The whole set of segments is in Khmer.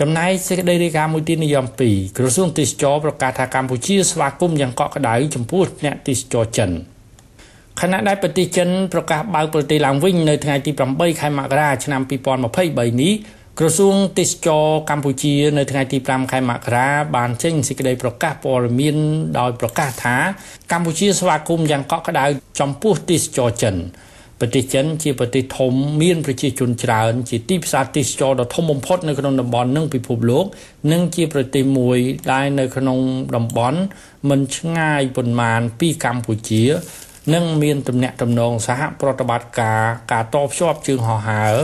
ចំណែកសេចក្តីរាយការណ៍មួយទៀតនិយម2ក្រសួងទេសចរប្រកាសថាកម្ពុជាស្វាគមន៍យ៉ាងកក់ក្ដៅចំពោះអ្នកទេសចរចិនខណៈដែលប្រទេសចិនប្រកាសបើកប្រទេសឡើងវិញនៅថ្ងៃទី8ខែមករាឆ្នាំ2023នេះក្រសួងទេសចរកម្ពុជានៅថ្ងៃទី5ខែមករាបានចេញសេចក្តីប្រកាសព័ត៌មានដោយប្រកាសថាកម្ពុជាស្វាគមន៍យ៉ាងកក់ក្ដៅចំពោះទេសចរចិន ប្រទេសចិនជាប្រទេសធំមានប្រជាជនច្រើន ជាទីផ្សារទេសចរដ៏ធំបំផុតនៅក្នុងតំបន់និងពិភពលោក និងជាប្រទេសមួយដែលនៅក្នុងតំបន់មិនឆ្ងាយប៉ុន្មានពីកម្ពុជានិងមានទំនាក់ទំនងសហប្រតិបត្តិការការតភ្ជាប់ជើងហោះហើរ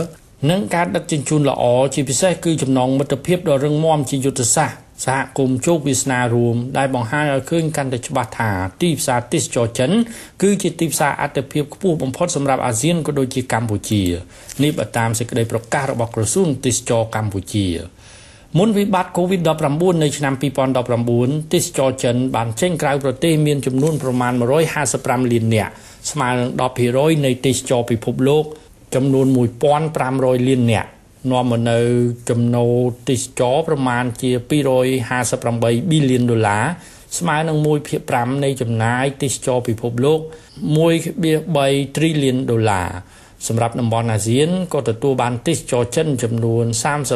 និងការដឹកជញ្ជូនល្អជាពិសេសគឺចំណងមិត្តភាពដ៏រឹងមាំជាយុទ្ធសាស្ត្រ សហគមន៍ជោគវាសនារួមដែលបង្ហាញឲ្យឃើញកាន់តែច្បាស់ថាទីផ្សារទេសចរចិនគឺជាទីផ្សារអតិភិបខ្ពស់បំផុតសម្រាប់អាស៊ានក៏ដូចជាកម្ពុជានេះបើតាមសេចក្តីប្រកាសរបស់ក្រសួងទេសចរកម្ពុជាមុនវិបត្តិ COVID-19 នៅឆ្នាំ2019ទេសចរចិនបានចេញក្រៅប្រទេសមានចំនួនប្រមាណ155លាននាក់ស្មើនឹង10%នៃទេសចរពិភពលោកចំនួន1500លាននាក់ នាំមកនៅចំណូលទេសចរប្រមាណជា258ប៊ីលានដុល្លារស្មើនឹង1/5នៃចំណាយទេសចរពិភពលោក1.3 trillion ដុល្លារសម្រាប់តំបន់អាស៊ានក៏ទទួលបានទេសចរចិនចំនួន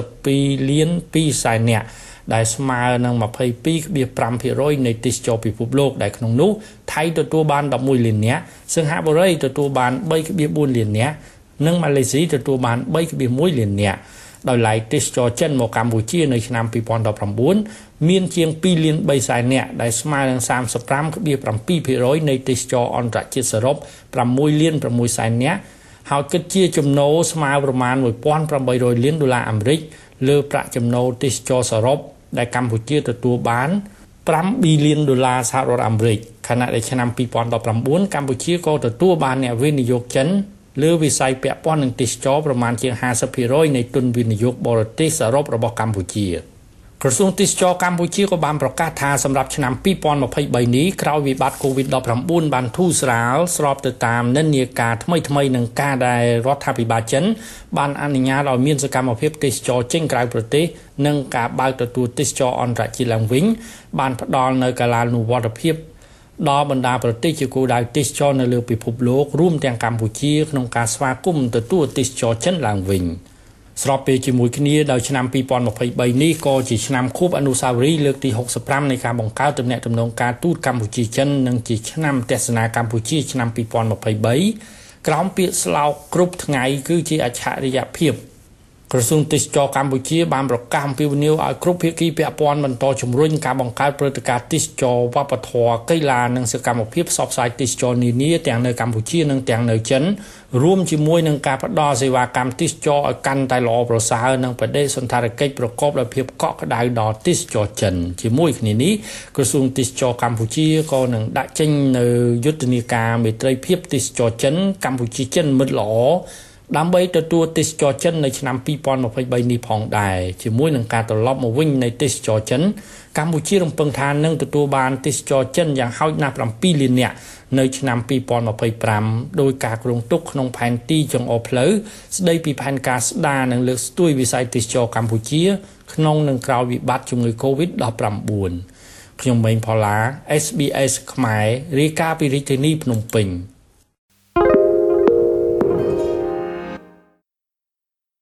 32លាន2សែននាក់ដែលស្មើនឹង22.5%នៃទេសចរពិភពលោកដែលក្នុងនោះថៃទទួលបាន11លាននាក់សិង្ហបុរីទទួលបាន3.4លាននាក់ និងម៉ាឡេស៊ីទទួលបាន3.1លាននាក់ដោយឡែកទេសចរចិនមកកម្ពុជានៅឆ្នាំ2019មានជាង2លាន3សែននាក់ដែលស្មើនឹង35.7%នៃទេសចរអន្តរជាតិសរុប6លាន6សែននាក់ហើយគិតជាចំណូលស្មើប្រមាណ1800លានដុល្លារអាមេរិកលើប្រាក់ចំណូលទេសចរសរុបដែលកម្ពុជាទទួលបាន5ប៊ីលានដុល្លារសហរដ្ឋអាមេរិកខណៈដែលឆ្នាំ2019កម្ពុជាក៏ទទួលបានអ្នកវិនិយោគចិន លើវិស័យពាក់ព័ន្ធនឹងទេសចរប្រមាណជាង50%នៃទុនវិនិយោគបរទេសសរុបរបស់កម្ពុជាក្រសួងទេសចរកម្ពុជាក៏បានប្រកាសថាសម្រាប់ឆ្នាំ2023នេះក្រោយវិបត្តិ COVID-19 បានធូរស្រាលស្របទៅតាមនិន្នាការថ្មីៗនឹងការដែលរដ្ឋាភិបាលចិនបានអនុញ្ញាតឲ្យមានសកម្មភាពទេសចរចេញក្រៅប្រទេសនិងការបើកទទួលទេសចរអន្តរជាតិឡើងវិញបានផ្ដល់នូវកាលានុវត្តភាព ដល់បណ្ដាប្រទេសជាគោលដៅទេសចរនៅលើពិភពលោករួមទាំងកម្ពុជាក្នុងការស្វាគមន៍ទទួលទេសចរចិនឡើងវិញស្របពេលជាមួយគ្នាដោយឆ្នាំ2023នេះក៏ជាឆ្នាំខួបអនុស្សាវរីយ៍លើកទី65នៃការបង្កើតទំនាក់ទំនងការទូតកម្ពុជាចិននិងជាឆ្នាំទស្សនាកម្ពុជាឆ្នាំ2023ក្រោមពាក្យស្លោកគ្រប់ថ្ងៃគឺជាអច្ឆរិយភាព ក្រសួងទេសចរកម្ពុជាបានប្រកាសអំពាវនាវឲ្យគ្រប់ភាគីពាក់ព័ន្ធបន្តជំរុញការបង្កើតព្រឹត្តិការណ៍ទេសចរវប្បធម៌កីឡានិងសកម្មភាពផ្សព្វផ្សាយទេសចរនានាទាំងនៅកម្ពុជានិងទាំងនៅចិនរួមជាមួយនឹងការផ្តល់សេវាកម្មទេសចរឲ្យកាន់តែល្អប្រសើរនិងបដិសណ្ឋារកិច្ចប្រកបដោយភាពកក់ក្ដៅដល់ទេសចរចិនជាមួយគ្នានេះក្រសួងទេសចរកម្ពុជាក៏នឹងដាក់ចេញនៅយុទ្ធនាការមេត្រីភាពទេសចរចិនកម្ពុជាចិនមិត្តល្អ ដើម្បីទទួលទេសចរចិននៅឆ្នាំ2023នេះផងដែរជាមួយនឹងការត្រឡប់មកវិញនៃទេសចរចិនកម្ពុជារំពឹងថានឹងទទួលបានទេសចរចិនយ៉ាងហោចណាស់7លាននាក់នៅឆ្នាំ2025ដោយការគ្រោងទុកក្នុងផែនទីចង្អុលផ្លូវស្ដីពីផែនការស្ដារនិងលើកស្ទួយវិស័យទេសចរកម្ពុជា ក្នុងនិងក្រោយវិបត្តិជំងឺ Covid-19 ខ្ញុំម៉េងផល្លា SBS ខ្មែររាយការណ៍ពីរាជធានីភ្នំពេញ